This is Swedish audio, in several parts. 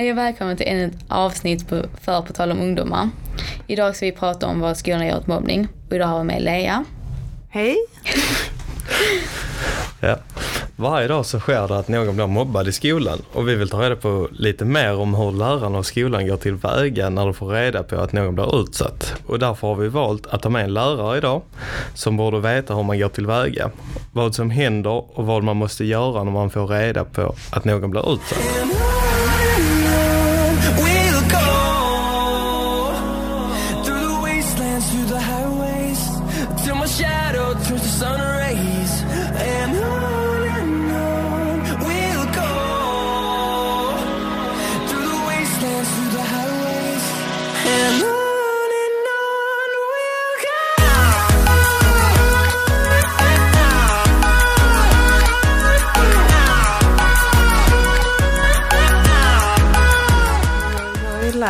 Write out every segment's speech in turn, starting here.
Hej och välkommen till ännu ett avsnitt på För på tal om ungdomar. Idag ska vi prata om vad skolan gör åt mobbning. Och idag har vi med Lea. Hej. Ja. Varje dag så sker det att någon blir mobbad i skolan och vi vill ta reda på lite mer om hur lärarna och skolan går tillväga när de får reda på att någon blir utsatt. Och därför har vi valt att ta med en lärare idag som borde veta hur man går tillväga, vad som händer och vad man måste göra när man får reda på att någon blir utsatt.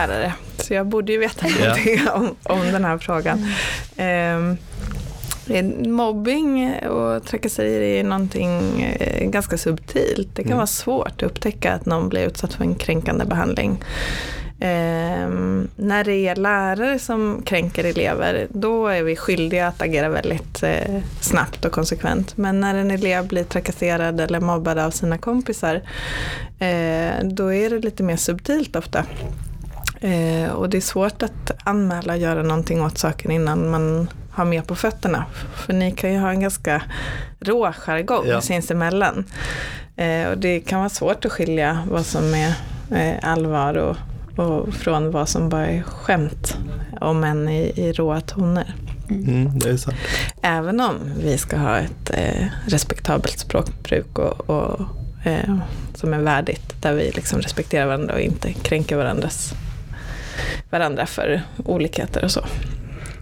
Lärare, så jag borde ju veta Ja. någonting om, om den här frågan. Ehm, eh, mobbing och trakasserier är någonting eh, ganska subtilt. Det kan Mm. vara svårt att upptäcka att någon blir utsatt för en kränkande behandling. Ehm, när det är lärare som kränker elever, då är vi skyldiga att agera väldigt eh, snabbt och konsekvent. Men när en elev blir trakasserad eller mobbad av sina kompisar, eh, då är det lite mer subtilt ofta. Eh, och det är svårt att anmäla och göra någonting åt saken innan man har mer på fötterna. För ni kan ju ha en ganska rå jargong Ja. sinsemellan. Eh, och det kan vara svårt att skilja vad som är eh, allvar och, och från vad som bara är skämt. Om än i, i råa toner. Mm, det är sant. Även om vi ska ha ett eh, respektabelt språkbruk och, och, eh, som är värdigt. Där vi liksom respekterar varandra och inte kränker varandras, varandra för olikheter och så.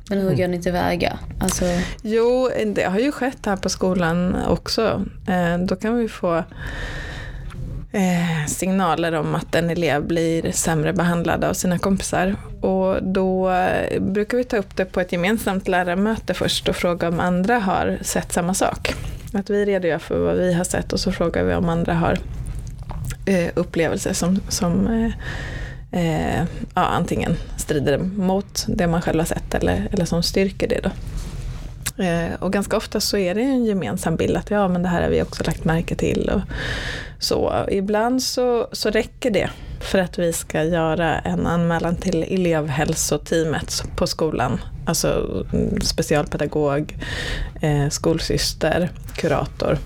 Men hur går ni tillväga? Alltså, Jo, det har ju skett här på skolan också. Eh, då kan vi få eh, signaler om att en elev blir sämre behandlad av sina kompisar. Och då eh, brukar vi ta upp det på ett gemensamt lärarmöte först och fråga om andra har sett samma sak. Att vi redogör för vad vi har sett och så frågar vi om andra har upplevelser som, som eh, ja, antingen strider mot det man själv har sett eller, eller som styrker det. Då. Eh, och ganska ofta så är det en gemensam bild att ja, men det här har vi också lagt märke till. Och så. Ibland så, så räcker det för att vi ska göra en anmälan till elevhälsoteamet på skolan. Alltså mm, specialpedagog, eh, skolsyster, kurator.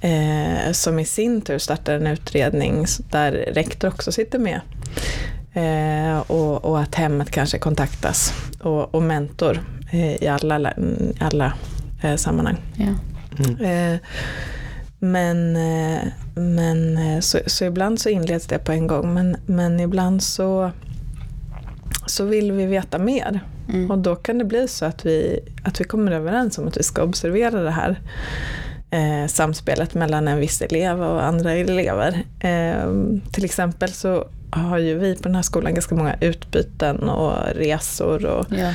Eh, som i sin tur startar en utredning där rektor också sitter med. Eh, och, och att hemmet kanske kontaktas. Och, och mentor eh, i alla, mm, alla eh, sammanhang. ja. Eh, men eh, men så, så ibland så inleds det på en gång. Men, men ibland så, så vill vi veta mer. Mm. Och då kan det bli så att vi, att vi kommer överens om att vi ska observera det här eh, samspelet mellan en viss elev och andra elever. Eh, till exempel så har ju vi på den här skolan ganska många utbyten och resor och ja.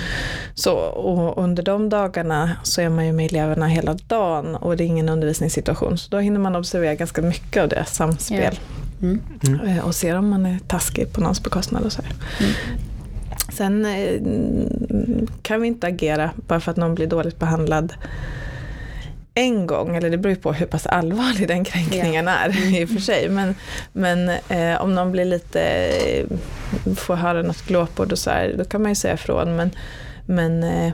så. Och under de dagarna så är man ju med eleverna hela dagen och det är ingen undervisningssituation. Så då hinner man observera ganska mycket av deras samspel. Mm. Eh, Och ser om man är taskig på någons bekostnad och så. Mm. Sen eh, kan vi inte agera bara för att någon blir dåligt behandlad en gång, eller det beror ju på hur pass allvarlig den kränkningen är i och för sig. Men, men eh, om någon blir lite, får höra något glåpord och så här, då kan man ju säga ifrån. Men, men eh,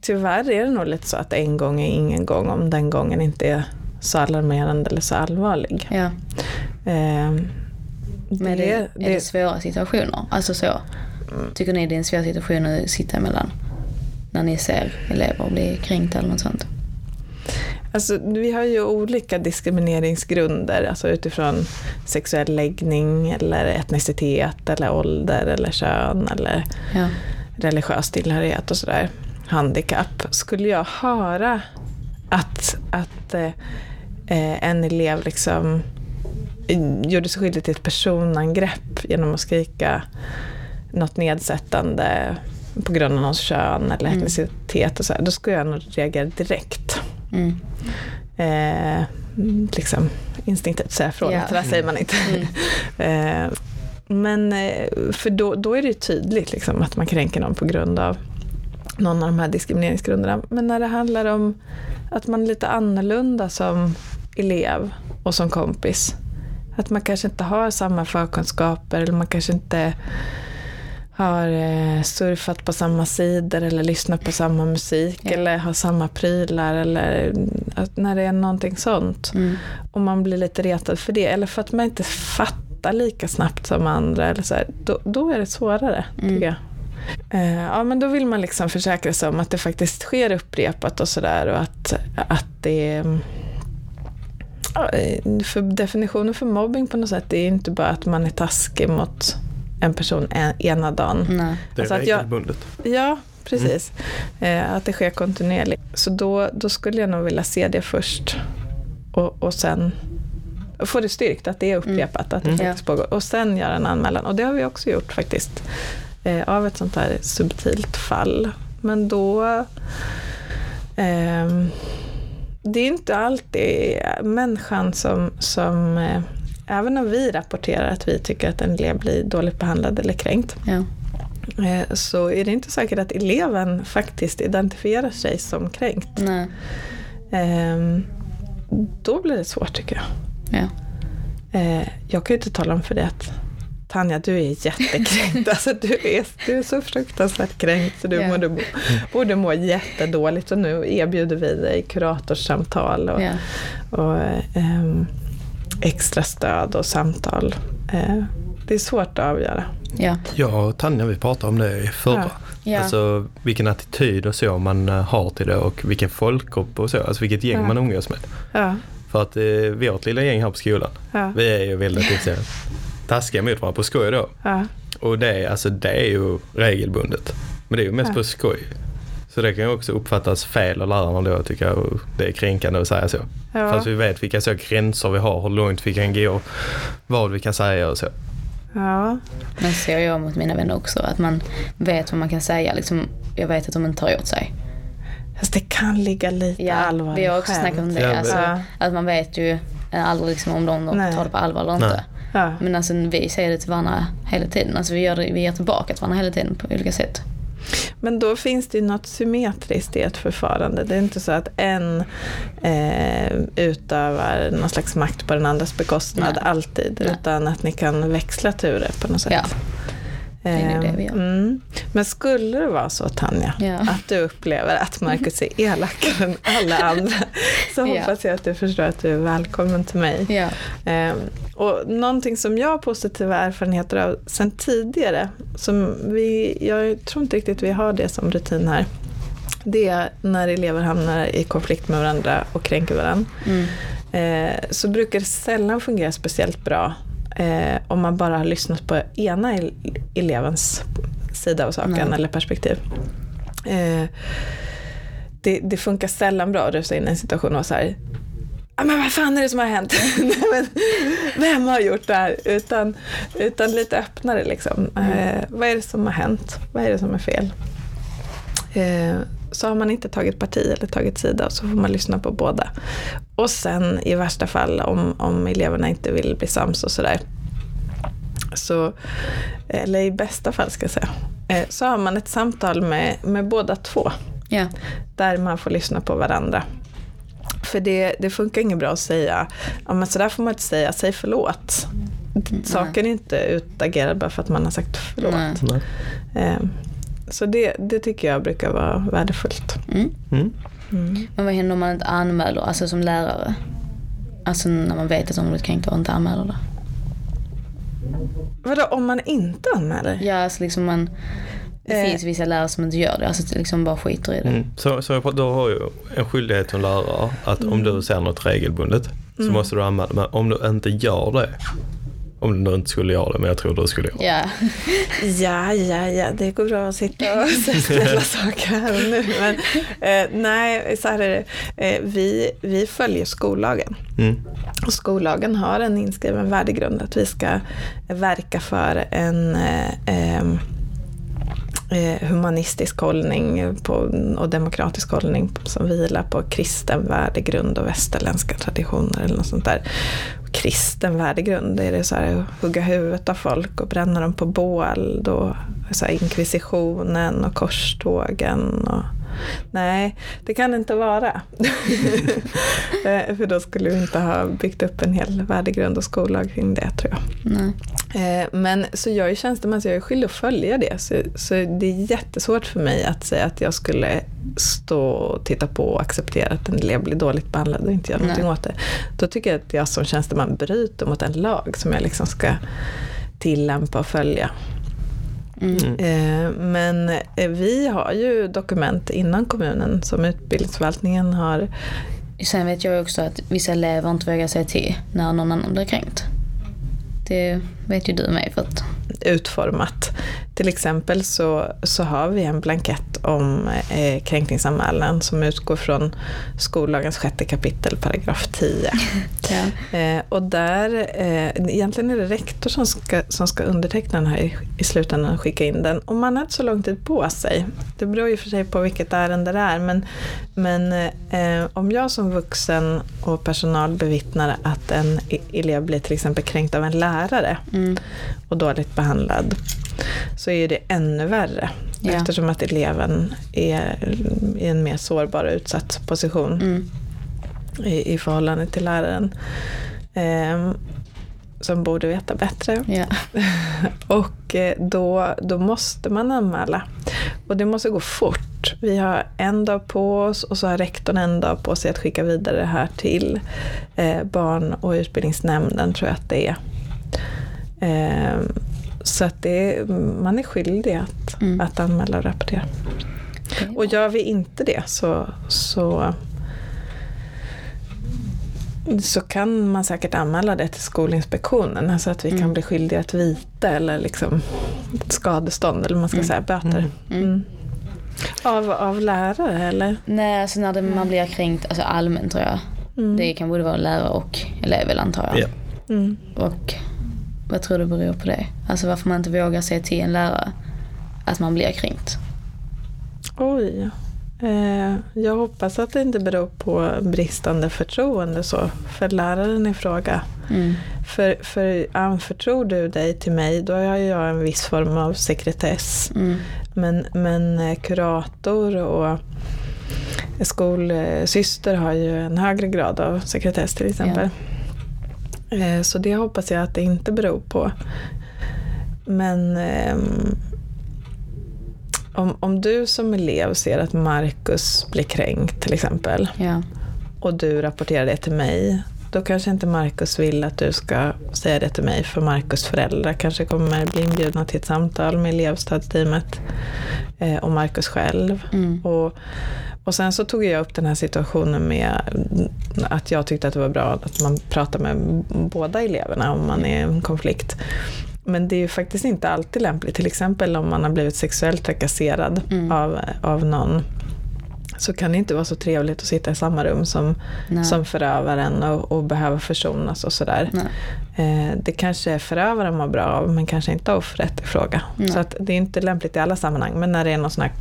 tyvärr är det nog lite så att en gång är ingen gång om den gången inte är så alarmerande eller så allvarlig. ja. Eh, Men det, är det det, svåra situationer? Alltså så. Tycker ni det är en svår situation att sitta emellan? När ni ser elever bli kränkta eller något sånt? Alltså, vi har ju olika diskrimineringsgrunder, alltså utifrån sexuell läggning eller etnicitet eller ålder eller kön eller Ja. religiös tillhörighet och sådär. Handikapp. Skulle jag höra att, att eh, en elev liksom gjorde sig skyldig till ett personangrepp genom att skrika något nedsättande på grund av någons kön eller Mm. etnicitet och så här, då skulle jag nog reagera direkt. Mm. Eh, mm, liksom instinktivt säga ifrån att det där säger man inte. Eh, Men eh, för då, då är det ju tydligt liksom, att man kränker någon på grund av någon av de här diskrimineringsgrunderna. Men när det handlar om att man är lite annorlunda som elev och som kompis. Att man kanske inte har samma förkunskaper eller man kanske inte har eh, surfat på samma sidor eller lyssnat på samma musik Ja. eller har samma prylar eller när det är någonting sånt. Mm. Och man blir lite retad för det eller för att man inte fattar lika snabbt som andra. Eller så här, då, då är det svårare Mm. tycker jag. Eh, ja men då vill man liksom försäkra sig om att det faktiskt sker upprepat och sådär och att, att det för definitionen för mobbing på något sätt är inte bara att man är taskig mot en person en, ena dagen. Nej. Det är Alltså att jag- regelbundet. Ja, precis. Eh, att det sker kontinuerligt. Så då, då skulle jag nog vilja se det först. Och, och sen få det styrkt att det är upprepat, att det Mm. faktiskt pågår. Och sen göra en anmälan. Och det har vi också gjort faktiskt. Eh, av ett sånt här subtilt fall. Men då... ehm, det är inte alltid människan som, som eh, även om vi rapporterar att vi tycker att en elev blir dåligt behandlad eller kränkt, Ja. Eh, så är det inte säkert att eleven faktiskt identifierar sig som kränkt. Nej. Ehm, Då blir det svårt tycker jag. Ja. Eh, Jag kan ju inte tala om för det att Tanja, du är jättekränkt. Alltså, du, är, du är så fruktansvärt kränkt så du Ja. borde, må, borde må jättedåligt. Och nu erbjuder vi dig kuratorssamtal och, Ja. och ehm, extra stöd och samtal. Eh, Det är svårt att avgöra. Ja. Jag och Tanja vi pratade om det i förra. Ja. Alltså vilken attityd och så man eh, har till det och vilken folkgrupp och så. Alltså vilket gäng Ja. man umgås med. Ja, För att eh, vårt lilla gäng här på skolan, ja, vi är ju väldigt liksom, taskiga mot varandra på skoj då. ja. Och det, är- alltså, det är ju regelbundet. Men det är ju mest Ja. på skoj. Så det kan ju också uppfattas fel av lärarna då tycker jag. Och det är kränkande att säga så. ja. Fast vi vet vilka så gränser vi har, hur långt vi kan gå, vad vi kan säga och så. ja. Men ser jag mot mina vänner också. Att man vet vad man kan säga. Liksom, jag vet att de inte tar åt sig. Fast det kan ligga lite Ja, allvar vi har i också skämt. snackat om det. Ja, alltså, Ja. Att man vet ju aldrig liksom om de tar det på allvar eller Nej. inte. Ja. Men alltså vi säger det till varandra hela tiden. Alltså vi, gör det, vi ger tillbaka till varandra hela tiden på olika sätt. Men då finns det ju något symmetriskt i ett förfarande. Det är inte så att en eh, utövar någon slags makt på den andras bekostnad Nej. alltid. Nej. Utan att ni kan växla turer på något sätt. Ja. Är nog det vi gör. Mm. Men skulle det vara så Tanja, Ja. att du upplever att Markus är elakare än alla andra, så Ja. hoppas jag att du förstår att du är välkommen till mig. Ja. Eh, och någonting som jag har positiva erfarenheter av sen tidigare, som vi, jag tror inte riktigt vi har det som rutin här, det är när elever hamnar i konflikt med varandra och kränker varandra. Mm. Eh, så brukar det sällan fungera speciellt bra eh, om man bara har lyssnat på ena el- elevens sida av saken Nej. eller perspektiv. Eh, det, det funkar sällan bra att rusa in i en situation och så här "Ja, men vad fan är det som har hänt? Nej, men, vem har gjort det här? Utan, utan lite öppnare liksom. Eh, vad är det som har hänt? Vad är det som är fel? Så har man inte tagit parti eller tagit sida och så får man lyssna på båda. Och sen i värsta fall om, om eleverna inte vill bli sams och sådär. Så, eller i bästa fall ska jag säga. Eh, så har man ett samtal med, med båda två. Ja. Där man får lyssna på varandra. För det, det funkar inget bra att säga, ja men sådär får man inte säga, säg förlåt. Saken är inte utagerad bara för att man har sagt förlåt. Nej. Så det, det tycker jag brukar vara värdefullt. Mm. Mm. Mm. Men vad händer om man inte anmäler, alltså som lärare? Alltså när man vet att de blivit kränkta och inte anmäler det. Vadå, om man inte anmäler? Ja, alltså liksom man... Det Eh. finns vissa lärare som inte gör det, alltså liksom bara skiter i det. Mm. Så, så jag- då har ju en skyldighet som lärare att om du ser något regelbundet så måste du anmäla. Men om du inte gör det, om du inte skulle göra det, men jag tror du skulle göra det. Ja. Ja, ja, ja, det går bra att sitta och ställa saker här och nu. Men eh, nej, så här är det. Eh, vi, vi följer skollagen. Mm. Och skollagen har en inskriven värdegrund att vi ska verka för en eh, eh, Eh, humanistisk hållning på, och demokratisk hållning som vilar på kristen värdegrund och västerländska traditioner eller något sånt där. Kristen värdegrund, är det så här att hugga huvudet av folk och bränna dem på bål, då, så här inkvisitionen och korstågen och Nej, det kan det inte vara. Eh, För då skulle vi inte ha byggt upp en hel värdegrund och skollag kring det tror jag. Nej. Eh, Men så jag är tjänsteman så jag är skyldig att följa det. Så, så det är jättesvårt för mig att säga att jag skulle stå och titta på och acceptera att en elev blir dåligt behandlad och inte göra Nej. någonting åt det. Då tycker jag att jag som tjänsteman bryter mot en lag som jag liksom ska tillämpa och följa. Mm. Eh, Men eh, vi har ju dokument inom kommunen som utbildningsförvaltningen har Sen vet jag också att vissa elever inte vågar säga till när någon annan blir kränkt. Det vet ju du med för att... utformat. Till exempel så, så har vi en blankett om eh, kränkningsanmälan som utgår från skollagens sjätte kapitel, paragraf 10. Ja. Eh, och där, eh, egentligen är det rektor som ska, som ska underteckna den här i, i slutändan och skicka in den. Och man har inte så lång tid på sig. Det beror ju för sig på vilket ärende det är. Men, men eh, om jag som vuxen och personal bevittnar att en e- elev blir till exempel kränkt av en lärare Mm. och dåligt behandlad så är det ännu värre. Ja. Eftersom att eleven är i en mer sårbar och utsatt position Mm. i, i förhållande till läraren. Ehm, som borde veta bättre. Ja. Och eh, då, då måste man anmäla. Och det måste gå fort. Vi har en dag på oss och så har rektorn en dag på sig att skicka vidare det här till eh, barn och utbildningsnämnden tror jag att det är. Ehm, så att det är, man är skyldig att, Mm. att anmäla och rapportera. Och gör vi inte det så, så, så kan man säkert anmäla det till Skolinspektionen. Alltså att vi kan Mm. bli skyldiga ett vite eller liksom ett skadestånd eller man ska Mm. säga, böter. Mm. Av, av lärare eller? Nej, alltså när det, man blir kränkt alltså allmänt tror jag. Mm. Det kan både vara lärare och elev antar jag. Ja. Mm. Och vad tror du beror på det? Alltså varför man inte vågar säga till en lärare att man blir kränkt. Oj. Eh, jag hoppas att det inte beror på bristande förtroende så för läraren i fråga. Mm. För, för anförtror du dig till mig, då har jag en viss form av sekretess. Mm. Men, men eh, kurator och skolsyster har ju en högre grad av sekretess till exempel. Eh, Så det hoppas jag att det inte beror på. Men ehm, om, om du som elev ser att Marcus blir kränkt till exempel Ja. och du rapporterar det till mig, då kanske inte Marcus vill att du ska säga det till mig för Marcus föräldrar kanske kommer bli inbjudna till ett samtal med elevstödsteamet eh, och Marcus själv. Mm. Och, och sen så tog jag upp den här situationen med att jag tyckte att det var bra att man pratar med båda eleverna om man är i en konflikt. Men det är ju faktiskt inte alltid lämpligt. Till exempel om man har blivit sexuellt trakasserad Mm. av, av någon så kan det inte vara så trevligt att sitta i samma rum som, Nej. som förövaren och, och behöva försonas och sådär. Eh, det kanske förövaren mår bra av men kanske inte offret i fråga. Nej. Så att det är inte lämpligt i alla sammanhang. Men när det är någon sån här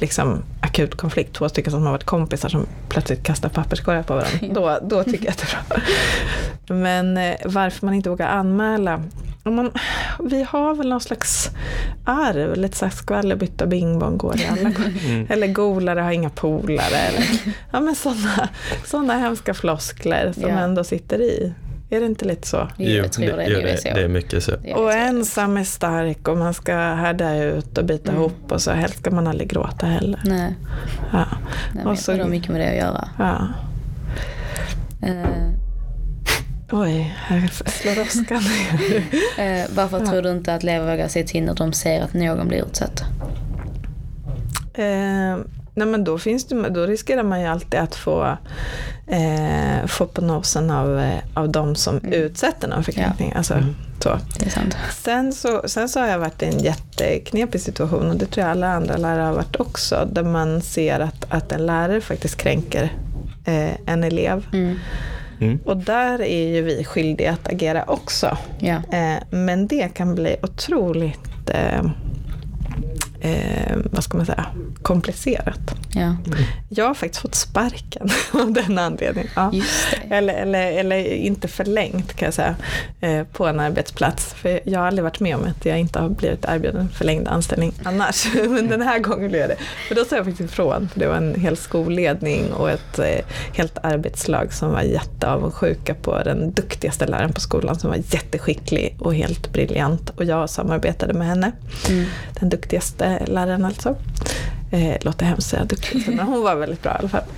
liksom, akut konflikt, två stycken som har varit kompisar som plötsligt kastar papperskorgar på varandra, då, då tycker jag att det är bra. Men eh, varför man inte vågar anmäla om man, vi har väl någon slags arv, lite såhär skvallerbytta bingbong går i alla. Mm. Eller golare har inga polare. Eller, ja men sådana såna hemska floskler som Ja. ändå sitter i. Är det inte lite så? Jo, jag tror det, jo, det, är så. det är mycket så. Det är Och ensam är stark och man ska härda ut och bita Mm. ihop och så helst ska man aldrig gråta heller. Nej, Ja. nej men Och jag så- tror det har mycket med det att göra. Ja. Eh, Oj, här slår åskan eh, varför Ja. tror du inte att elever vågar säga till när de ser att någon blir utsatt? Eh, nej men då, finns det, då riskerar man ju alltid att få, eh, få på nosen av, eh, av de som Mm. utsätter någon för kränkning. Alltså, Mm. så. Det är sant. Sen, så, sen så har jag varit i en jätteknepig situation och det tror jag alla andra lärare har varit också. Där man ser att, att en lärare faktiskt kränker eh, en elev. Mm. Mm. Och där är ju vi skyldiga att agera också. Ja. Eh, men det kan bli otroligt eh, eh, vad ska man säga, komplicerat. Ja, Jag har faktiskt fått sparken av den anledningen. Ja. Eller, eller, eller inte förlängt kan jag säga, eh, på en arbetsplats. För jag har aldrig varit med om att jag inte har blivit erbjuden förlängd anställning annars. Men den här gången blev jag det. För då sa jag faktiskt ifrån. För det var en hel skolledning och ett eh, helt arbetslag som var jätteavundsjuka på den duktigaste läraren på skolan som var jätteskicklig och helt briljant. Och jag samarbetade med henne. Mm. Den duktigaste läraren alltså. Eh, låter hemskt säga duktigaste, men hon var väldigt bra i alla fall.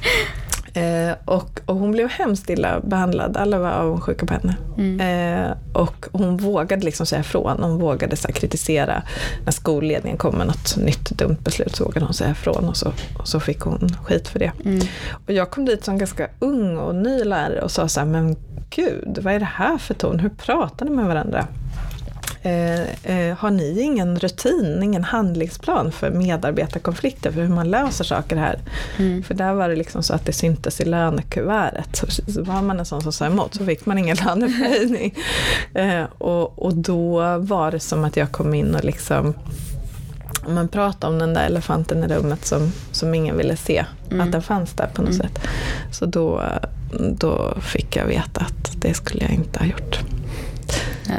Eh, och, och hon blev hemskt illa behandlad, alla var avundsjuka på henne. Mm. Eh, och hon vågade liksom säga ifrån, hon vågade så här, kritisera. När skolledningen kom med något nytt dumt beslut så vågade hon säga ifrån och så, och så fick hon skit för det. Mm. Och jag kom dit som ganska ung och ny lärare och sa så här, men gud, vad är det här för ton? Hur pratar ni med varandra? Eh, eh, har ni ingen rutin, ingen handlingsplan för medarbetarkonflikter, för hur man löser saker här? Mm. För där var det liksom så att det syntes i lönekuvertet. Så, var man en sån som sa emot så fick man ingen löneförhöjning. eh, och, och då var det som att jag kom in och liksom om man pratar om den där elefanten i rummet som, som ingen ville se, Mm. att den fanns där på något Mm. sätt. Så då, då fick jag veta att det skulle jag inte ha gjort.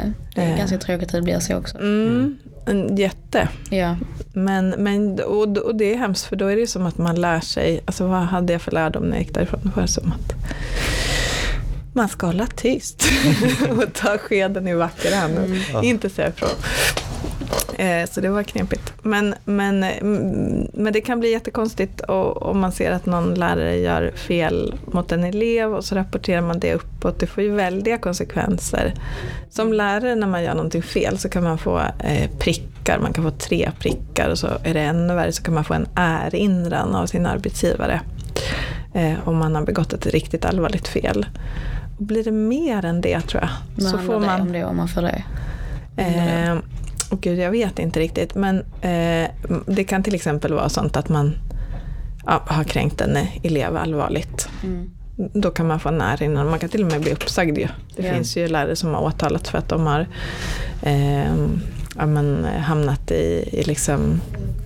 Nej, det är Eh. ganska tråkigt att det blir så också. Mm, en jätte. Ja, Men, men, och, och det är hemskt för då är det som att man lär sig, alltså vad hade jag för lärdom när jag gick därifrån? Det var som att man ska hålla tyst och ta skeden i vacker hand och Ja. inte säga ifrån. Eh, Så det var knepigt. Men, men, mm, men det kan bli jättekonstigt om man ser att någon lärare gör fel mot en elev och så rapporterar man det uppåt. Det får ju väldiga konsekvenser. Som lärare när man gör någonting fel så kan man få eh, prickar, man kan få tre prickar och så är det ännu värre så kan man få en erinran av sin arbetsgivare. Eh, om man har begått ett riktigt allvarligt fel. Och blir det mer än det tror jag. vad så handlar får man om det om man får det? Eh, och gud, jag vet inte riktigt. Men eh, det kan till exempel vara sånt att man ja, har kränkt en elev allvarligt. Mm. Då kan man få en erinran. Man kan till och med bli uppsagd ju. Det Ja. finns ju lärare som har åtalats för att de har eh, ja, men, hamnat i, i liksom,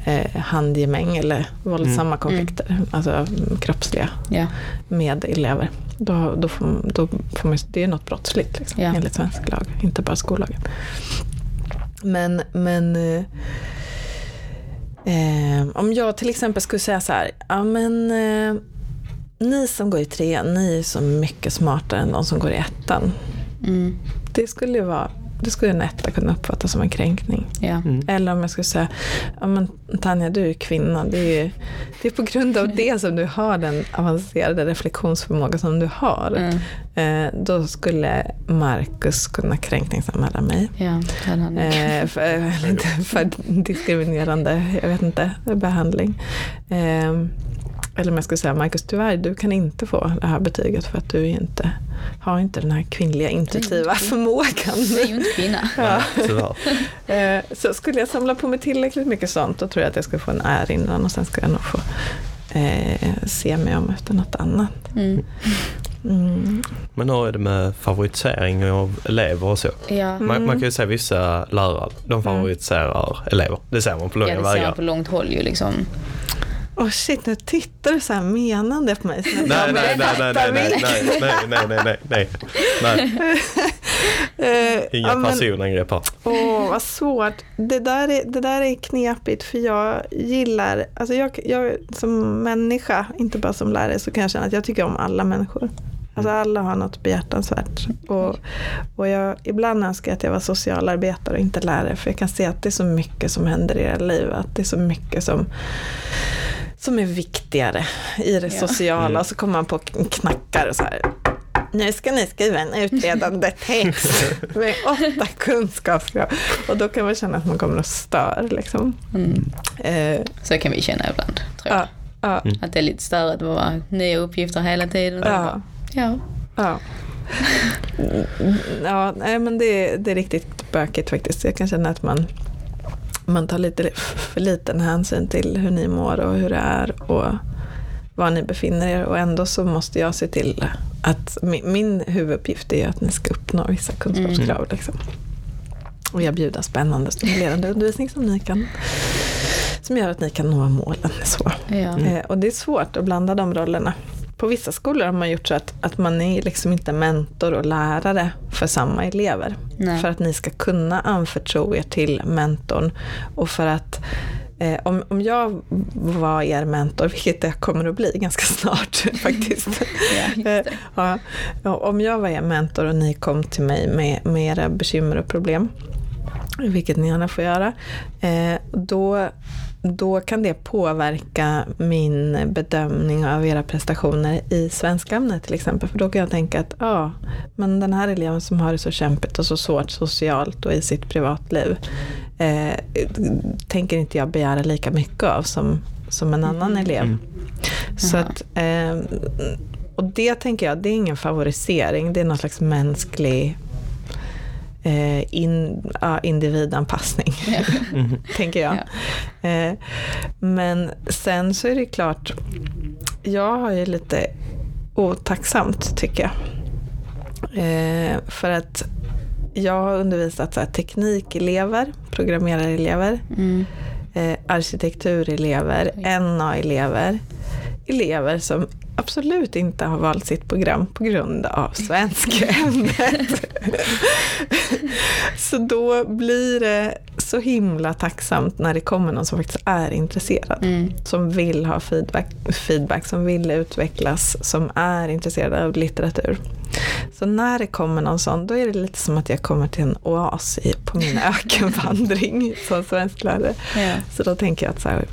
eh, handgemäng eller våldsamma konflikter. Alltså mm, kroppsliga Ja, med elever. Då, då får, då får man, det är något brottsligt liksom, Ja. enligt svensk lag, inte bara skollagen. Men, men eh, eh, om jag till exempel skulle säga så här, ja men eh, ni som går i trean, ni är så mycket smartare än de som går i ettan. mm. Det skulle ju vara det skulle en etta kunna uppfatta som en kränkning. ja. Mm. Eller om jag skulle säga, ja men Tanja du är kvinna, det är, det är på grund av det som du har den avancerade reflektionsförmåga som du har. Mm. Eh, då skulle Marcus kunna kränkningsanmäla mig. ja. Eh, för, eller inte för diskriminerande, jag vet inte, behandling. Eh, eller om jag skulle säga, Marcus tyvärr, du kan inte få det här betyget för att du inte, har inte den här kvinnliga intuitiva förmågan. Det är ju inte kvinna. Ja. Eh, Så skulle jag samla på mig tillräckligt mycket sånt, då tror jag att jag skulle få en erinran och sen skulle jag nog få eh, se mig om efter något annat. Mm. Mm. Men hur är det med favorisering av elever och så? Ja. Man, man kan ju säga vissa lärare, de favoriserar elever. Det ser man på långa ja, det ser vägar. man på långt håll ju liksom. Åh shit, nu tittar du så här menande på mig. Nej, nej, nej, nej, nej, nej, nej, nej, nej, nej, nej, nej, Inga ja, personangrepp här. Åh, vad svårt. Det där, är, det där är knepigt för jag gillar, alltså jag, jag som människa, inte bara som lärare, så kan jag känna att jag tycker om alla människor. Alltså alla har något behjärtansvärt. Och, och jag, ibland önskar jag att jag var socialarbetare och inte lärare, för jag kan se att det är så mycket som händer i era liv, att det är så mycket som som är viktigare i det Ja. sociala. Mm. Och så kommer man på knackar och så här. Nu ska ni skriva en utredande text med åtta kunskapskrav. Och då kan man känna att man kommer att stör. Liksom. Mm. Eh, Så kan vi känna ibland, tror jag. ja, ja, Att det är lite störigt med bara nya uppgifter hela tiden. ja, ja. ja. Mm, Ja, nej, men det, det är riktigt bökigt faktiskt. Jag kan känna att man, man tar lite för liten hänsyn till hur ni mår och hur det är och var ni befinner er. Och ändå så måste jag se till att min, min huvuduppgift är att ni ska uppnå vissa kunskapskrav. Liksom. Och erbjuda spännande stimulerande undervisning som ni kan som gör att ni kan nå målen. Så. Ja. Eh, och det är svårt att blanda de rollerna. På vissa skolor har man gjort så att, att man är liksom inte mentor och lärare för samma elever. Nej. För att ni ska kunna anförtro er till mentorn. Och för att eh, om, om jag var er mentor, vilket jag kommer att bli ganska snart faktiskt. Ja, Eh, ja, ja, om jag var er mentor och ni kom till mig med, med era bekymmer och problem, vilket ni gärna får göra, eh, då, då kan det påverka min bedömning av era prestationer i svenskämnet till exempel. För då kan jag tänka att ja, men den här eleven som har det så kämpigt och så svårt socialt och i sitt privatliv, eh, tänker inte jag begära lika mycket av som, som en annan elev. Så Jaha. att, eh, och det tänker jag, det är ingen favorisering, det är någon slags mänsklig eh, in, ja, individanpassning, tänker jag. Eh, men sen så är det klart, jag har ju lite otacksamt tycker jag. Eh, för att jag har undervisat så här, teknikelever, programmerarelever, Mm. eh, arkitekturelever, NA-elever, elever som absolut inte har valt sitt program på grund av svenskämnet. så då blir det så himla tacksamt när det kommer någon som faktiskt är intresserad. Mm. Som vill ha feedback, feedback, som vill utvecklas, som är intresserad av litteratur. Så när det kommer någon sån, då är det lite som att jag kommer till en oas i, på min ökenvandring som svensklärare. Ja. Så då tänker jag att så här,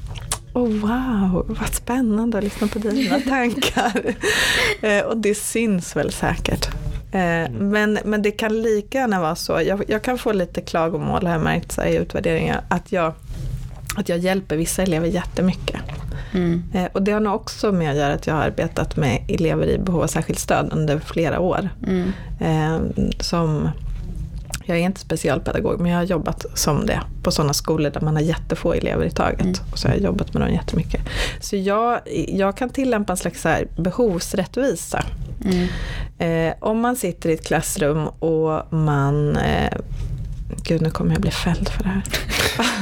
oh wow, vad spännande att lyssna på dina tankar. eh, och det syns väl säkert. Eh, men, men det kan lika gärna vara så, jag, jag kan få lite klagomål har jag märkt så här, i utvärderingar, att jag, att jag hjälper vissa elever jättemycket. Mm. Eh, och det har nog också med att göra att jag har arbetat med elever i behov av särskilt stöd under flera år. Mm. Som, jag är inte specialpedagog men jag har jobbat som det på sådana skolor där man har jättefå elever i taget. Mm. Och så har jag jobbat med dem jättemycket. Så jag, jag kan tillämpa en slags här behovsrättvisa. Mm. Eh, om man sitter i ett klassrum och man eh, Gud, nu kommer jag bli fälld för det här.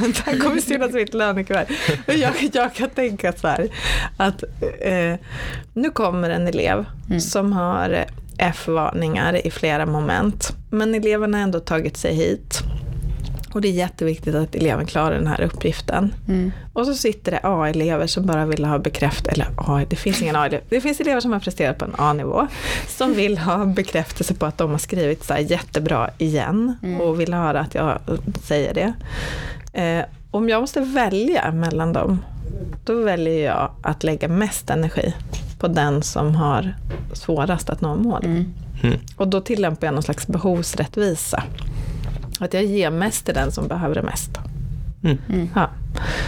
det här kommer synas mitt lönekuvert. Jag, jag kan tänka så här, att eh, nu kommer en elev Mm. som har F-varningar i flera moment. Men eleven har ändå tagit sig hit. Och det är jätteviktigt att eleven klarar den här uppgiften. Mm. Och så sitter det A-elever som bara vill ha bekräftelse, eller A, det finns ingen A-elev. Det finns elever som har presterat på en A-nivå, som vill ha bekräftelse på att de har skrivit så jättebra igen Mm. och vill höra att jag säger det. Eh, om jag måste välja mellan dem, då väljer jag att lägga mest energi på den som har svårast att nå mål. Mm. Mm. Och då tillämpar jag någon slags behovsrättvisa. Att jag ger mest till den som behöver det mest. Mm. Mm. Ja.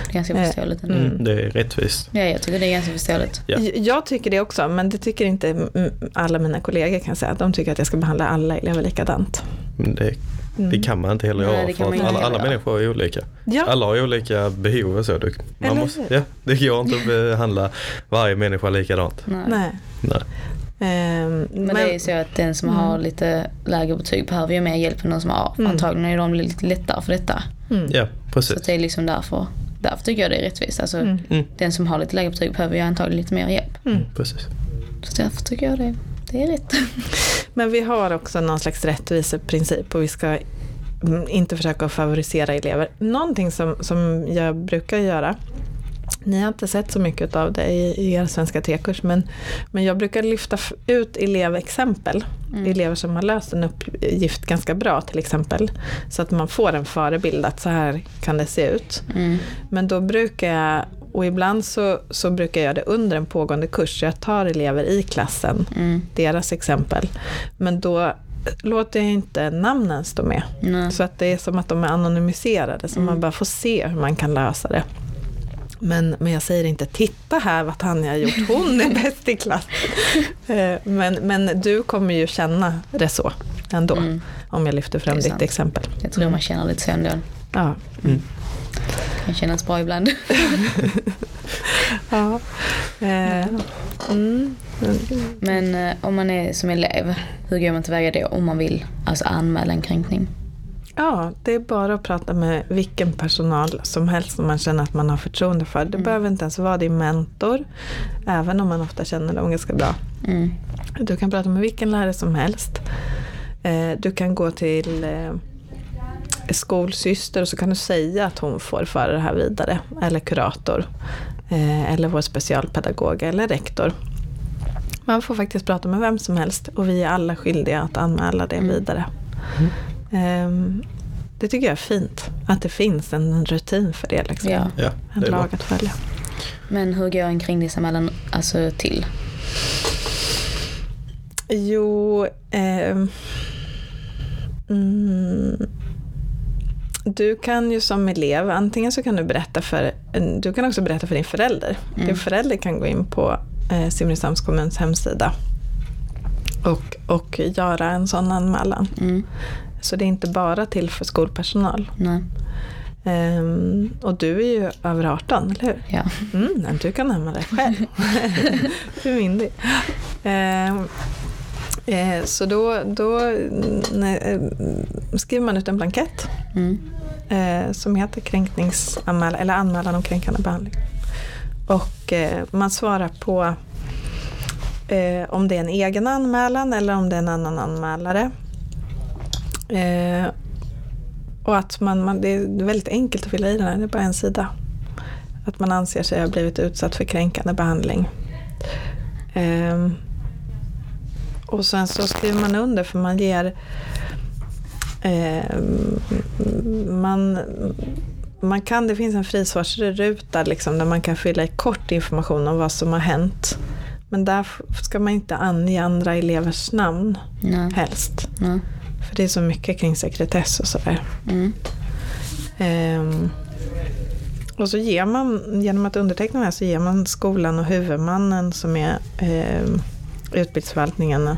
Det är ganska Eh, förståeligt ändå. mm. Det är rättvist. Ja, jag tycker det är ganska förståeligt. Ja. Jag tycker det också, men det tycker inte alla mina kollegor kan säga. De tycker att jag ska behandla alla elever likadant. Det, Mm. det kan man inte heller göra för att alla, alla människor är olika. Ja. Alla har olika behov och så. Eller man måste, hur? ja, det går inte att behandla varje människa likadant. Nej. Nej. Nej. Ehm, Men, det är ju så att den som har lite lägre betyg behöver ju mer hjälp än den som har. Mm. Antagligen är de lite lättare för detta. mm, Ja, Så precis. att det är liksom därför. Därför tycker jag det är rättvist. Alltså, Mm. Mm, Den som har lite lägre betyg behöver ju antagligen lite mer hjälp. mm. precis. Så därför tycker jag det, det är rätt. Men vi har också någon slags rättviseprincip och vi ska mm, inte försöka favorisera elever. Någonting som, som jag brukar göra, ni har inte sett så mycket av det i, i era svenska tekurs, men, men jag brukar lyfta ut elevexempel. Mm. Elever som har löst en uppgift ganska bra till exempel. Så att man får en förebild att så här kan det se ut. Mm. Men då brukar jag, och ibland så, så brukar jag göra det under en pågående kurs. Så jag tar elever i klassen, Mm. deras exempel. Men då låter jag inte namnen stå med. Nej. Så att det är som att de är anonymiserade, så Mm. man bara får se hur man kan lösa det. Men, men jag säger inte, titta här vad Tanja har gjort, hon är bäst i klassen. Eh, men, men du kommer ju känna det så ändå, Mm. om jag lyfter fram ditt sant. exempel. Jag tror man känner lite så ändå. Ja. Kan kännas bra ibland. Ja. Eh, mm. Men eh, om man är som elev, hur går man tillväga då om man vill alltså anmäla en kränkning? Ja, det är bara att prata med vilken personal som helst som man känner att man har förtroende för. Det Mm. behöver inte ens vara din mentor, även om man ofta känner dem ganska bra. Mm. Du kan prata med vilken lärare som helst. Eh, Du kan gå till skolsyster och så kan du säga att hon får föra det här vidare. Eller kurator. eh, Eller vår specialpedagog eller rektor. Man får faktiskt prata med vem som helst och vi är alla skyldiga att anmäla det Mm. vidare. Ehm, Det tycker jag är fint. Att det finns en rutin för det. Liksom. Ja. Ja, En det bra. lag att följa. Men hur går en kringningsanmälan alltså till? Jo, ehm, mm, du kan ju som elev, antingen så kan du berätta för, du kan också berätta för din förälder. Mm. Din förälder kan gå in på eh, Simrishamns kommuns hemsida och, och göra en sån anmälan. Mm. Så det är inte bara till för skolpersonal. Nej. Ehm, och du är ju över 18, eller hur? Ja. Mm, du kan anmäla dig själv. du är myndig. Eh, eh, så då, då nej, eh, skriver man ut en blankett Mm eh, som heter kränkningsanmälan eller anmälan om kränkande behandling. Och eh, man svarar på eh, om det är en egen anmälan eller om det är en annan anmälare. Eh, och att man, man, det är väldigt enkelt att fylla i den här, det är bara en sida. Att man anser sig ha blivit utsatt för kränkande behandling. Ehm, och sen så skriver man under för man ger ehm, man, man kan, det finns en frisvarsruta liksom, där man kan fylla i kort information om vad som har hänt. Men där ska man inte ange andra elevers namn Nej. helst. Nej. För det är så mycket kring sekretess och sådär. Mm. Ehm, och så ger man, genom att underteckna det här så ger man skolan och huvudmannen som är ehm, utbildningsförvaltningen eh,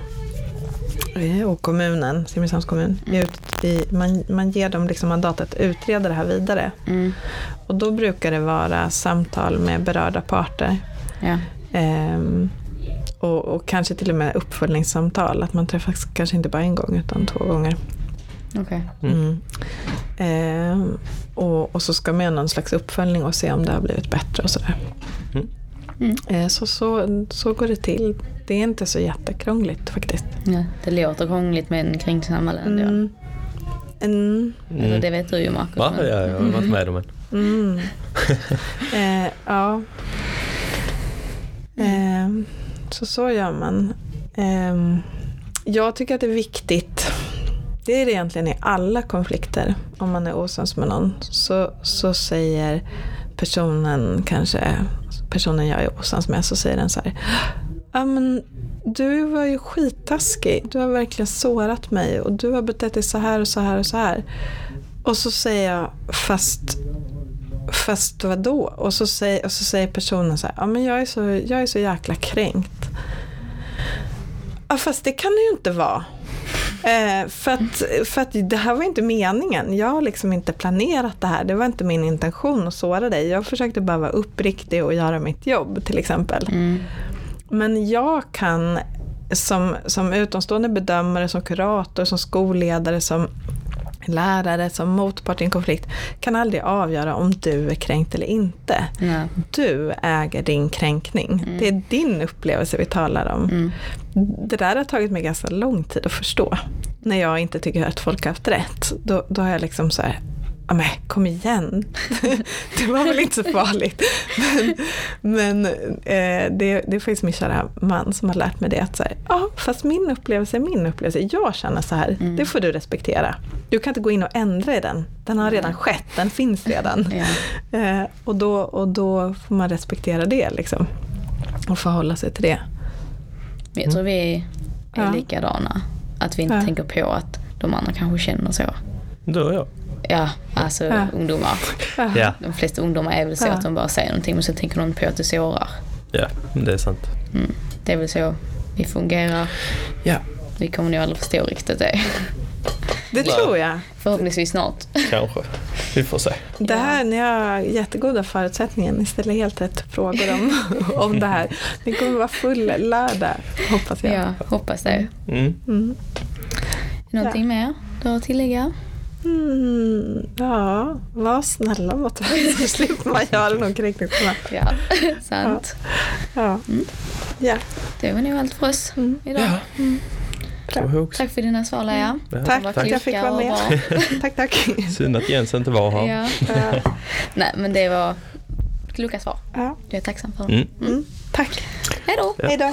och kommunen, Simrishamns kommun, ut i, man, man ger dem liksom mandat att utreda det här vidare. Mm. Och då brukar det vara samtal med berörda parter. Ja. Ehm, och, och kanske till och med uppföljningssamtal, att man träffas kanske inte bara en gång utan två gånger. Okej. Mm. Ehm, och, och så ska man göra någon slags uppföljning och se om det har blivit bättre och sådär. Mm. Mm. Ehm, så, så, så går det till. Det är inte så jättekrångligt faktiskt. Ja. Det låter krångligt med en kringningsanmälan ändå. Mm. Mm. Eller det vet du ju Marcus. Va? men- Ja, jag har varit med om en. Mm. eh, ja. Ehm, så så gör man. Ehm, jag tycker att det är viktigt. Det är det egentligen i alla konflikter. Om man är osams med någon så, så säger personen kanske, personen jag är osams med, så säger den så här. Ja men du var ju skittaskig. Du har verkligen sårat mig och du har betett dig så här och så här och så här. Och så säger jag, fast Fast vadå? Och så säger, och så säger personen så här, ja men jag är så, jag är så jäkla kränkt. Ja fast det kan det ju inte vara. Eh, för, att, för att det här var inte meningen. Jag har liksom inte planerat det här. Det var inte min intention att såra dig. Jag försökte bara vara uppriktig och göra mitt jobb till exempel. Mm. Men jag kan som, som utomstående bedömare, som kurator, som skolledare, som lärare, som motpart i en konflikt kan aldrig avgöra om du är kränkt eller inte. Ja. Du äger din kränkning. Det är din upplevelse vi talar om. Mm. Det där har tagit mig ganska lång tid att förstå. När jag inte tycker att folk har haft rätt. Då, då har jag liksom så här, ja men kom igen. det var väl inte så farligt. Men, men eh, det, det är faktiskt min kära man som har lärt mig det. Att så här, ja fast min upplevelse är min upplevelse. Jag känner så här. Det får du respektera. Du kan inte gå in och ändra i den. Den har redan skett. Den finns redan. Ja. Eh, och, då, och då får man respektera det liksom. Och förhålla sig till det. Men jag tror vi är Ja. likadana. Att vi inte Ja. tänker på att de andra kanske känner så. Du och jag. Ja, alltså Ja. ungdomar. Ja, De flesta ungdomar är väl så Ja. att de bara säger någonting men så tänker de på att det sårar. ja, det är sant. Mm. Det är väl så vi fungerar. Ja, Vi kommer nog aldrig förstå riktigt det. Det Nej. tror jag. Förhoppningsvis snart. kanske. Vi får se. Det här, ni har jättegoda förutsättningar. Ni ställer helt rätt frågor om, om det här. Ni kommer vara fullärda, hoppas jag. Ja, hoppas det. Mm. Mm. Någonting mer du har att tillägga? Mm, ja, var snälla mot varandra så slipper man göra någon kränkning. Ja, sant. Ja. ja. Det var nog allt för oss idag. Ja. Också. Tack för dina svar Leia. Ja, Tack för att jag fick vara med. tack, tack. Synd att Jens inte var här. Ja. Ja. Nej men det var kloka svar. Ja. Jag är tacksam för dem. Mm. Mm. Tack. Hej då! Hej då.